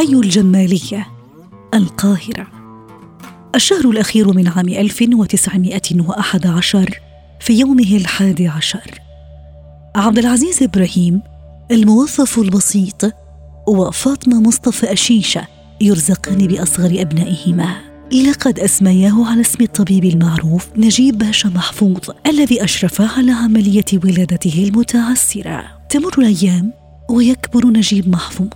حي الجمالية القاهرة. الشهر الأخير من عام 1911 في يومه الحادي عشر. عبد العزيز إبراهيم الموظف البسيط وفاطمة مصطفى أشيشة يرزقان بأصغر أبنائهما. لقد أسمياه على اسم الطبيب المعروف نجيب باشا محفوظ الذي أشرف على عملية ولادته المتعسرة. تمر الأيام ويكبر نجيب محفوظ.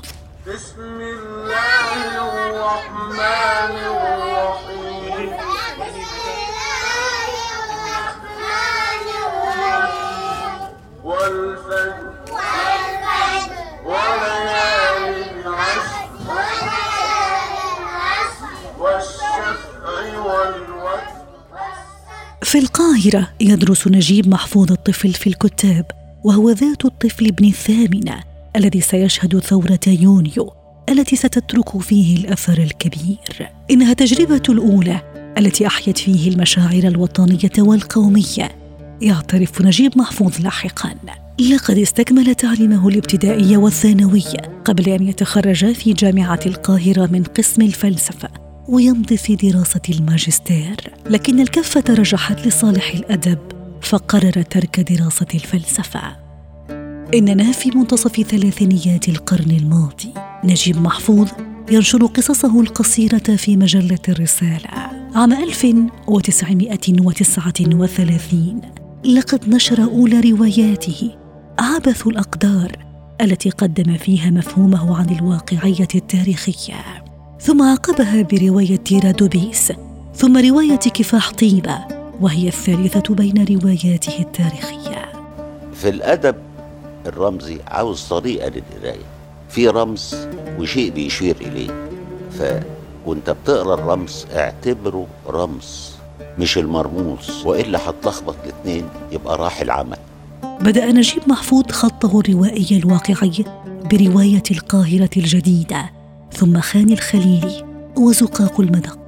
في القاهرة يدرس نجيب محفوظ الطفل في الكتاب وهو ذات الطفل ابن الثامنة الذي سيشهد ثورة يونيو التي ستترك فيه الأثر الكبير. إنها تجربة الأولى التي أحيت فيه المشاعر الوطنية والقومية. يعترف نجيب محفوظ لاحقا. لقد استكمل تعليمه الابتدائي والثانوية قبل أن يتخرج في جامعة القاهرة من قسم الفلسفة. ويمضي في دراسة الماجستير لكن الكفة رجحت لصالح الأدب فقرر ترك دراسة الفلسفة. إننا في منتصف ثلاثينيات القرن الماضي. نجيب محفوظ ينشر قصصه القصيرة في مجلة الرسالة. عام 1939 لقد نشر أولى رواياته عبث الأقدار التي قدم فيها مفهومه عن الواقعية التاريخية. ثم عقبها برواية رادوبيس ثم رواية كفاح طيبة وهي الثالثة بين رواياته التاريخية. في الأدب الرمزي عاوز طريقة للقراية. في رمز وشيء بيشير إليه. ف وانت بتقرأ الرمز اعتبره رمز مش المرموز. وإلا هتلخبط الاتنين يبقى راح العمل. بدأ نجيب محفوظ خطه الروائي الواقعي برواية القاهرة الجديدة ثم خان الخليلي وزقاق المدق.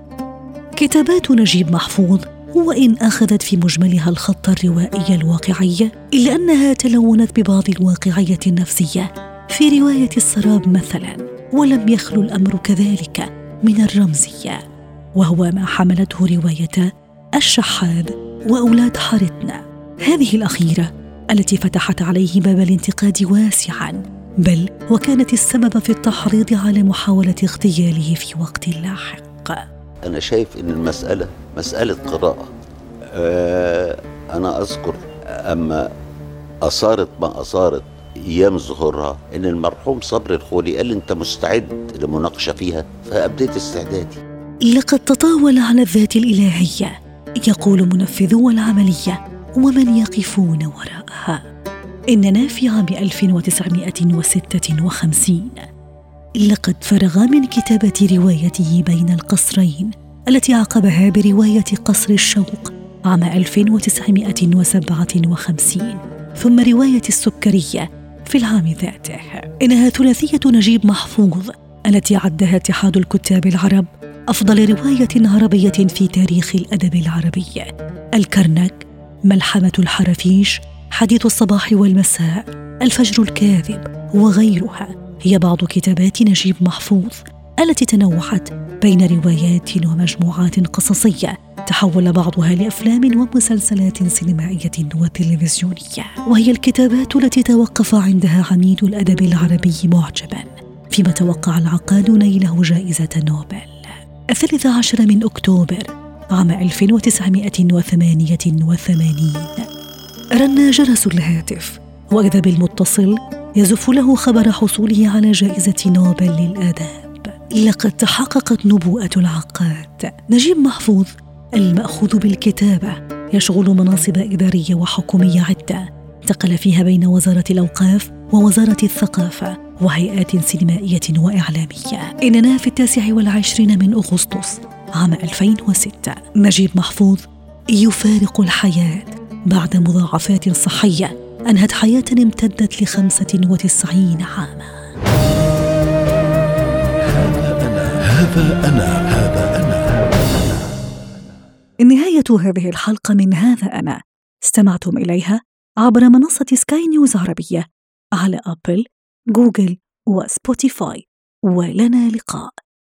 كتابات نجيب محفوظ وإن أخذت في مجملها الخط الروائي الواقعي إلا أنها تلونت ببعض الواقعية النفسية في رواية السراب مثلا ولم يخلو الأمر كذلك من الرمزية. وهو ما حملته رواية الشحاذ وأولاد حارتنا. هذه الأخيرة التي فتحت عليه باب الانتقاد واسعا بل وكانت السبب في التحريض على محاولة اغتياله في وقت لاحق. أنا شايف إن المسألة مسألة قراءة. آه أنا أذكر أما أثارت ما أثارت أيام ظهورها إن المرحوم صبري الخولي قال أنت مستعد لمناقشة فيها فأبديت استعدادي. لقد تطاول على الذات الإلهية يقول منفذو العملية ومن يقفون وراءها. إننا في عام 1956 لقد فرغ من كتابة روايته بين القصرين التي عقبها برواية قصر الشوق عام 1957 ثم رواية السكرية في العام ذاته. إنها ثلاثية نجيب محفوظ التي عدها اتحاد الكتاب العرب أفضل رواية عربية في تاريخ الأدب العربي. الكرنك ملحمة الحرافيش حديث الصباح والمساء الفجر الكاذب وغيرها. هي بعض كتابات نجيب محفوظ التي تنوعت بين روايات ومجموعات قصصية تحول بعضها لأفلام ومسلسلات سينمائية وتلفزيونية. وهي الكتابات التي توقف عندها عميد الأدب العربي معجبا فيما توقع العقاد نيله جائزة نوبل. الثالث عشر من أكتوبر عام 1988 رن جرس الهاتف. واذا بالمتصل يزف له خبر حصوله على جائزة نوبل للآداب. لقد تحققت نبوءة العقاد. نجيب محفوظ. المأخوذ بالكتابة. يشغل مناصب إدارية وحكومية عدة. انتقل فيها بين وزارة الأوقاف ووزارة الثقافة وهيئات سينمائية وإعلامية. إننا في التاسع والعشرين من أغسطس عام 2006 نجيب محفوظ. يفارق الحياة. بعد مضاعفات صحية أنهت حياة امتدت لخمسة وتسعين عاماً. هذا أنا هذا أنا نهاية هذه الحلقة من هذا أنا. استمعتم إليها عبر منصة سكاي نيوز عربية على أبل، جوجل وسبوتيفاي. ولنا لقاء.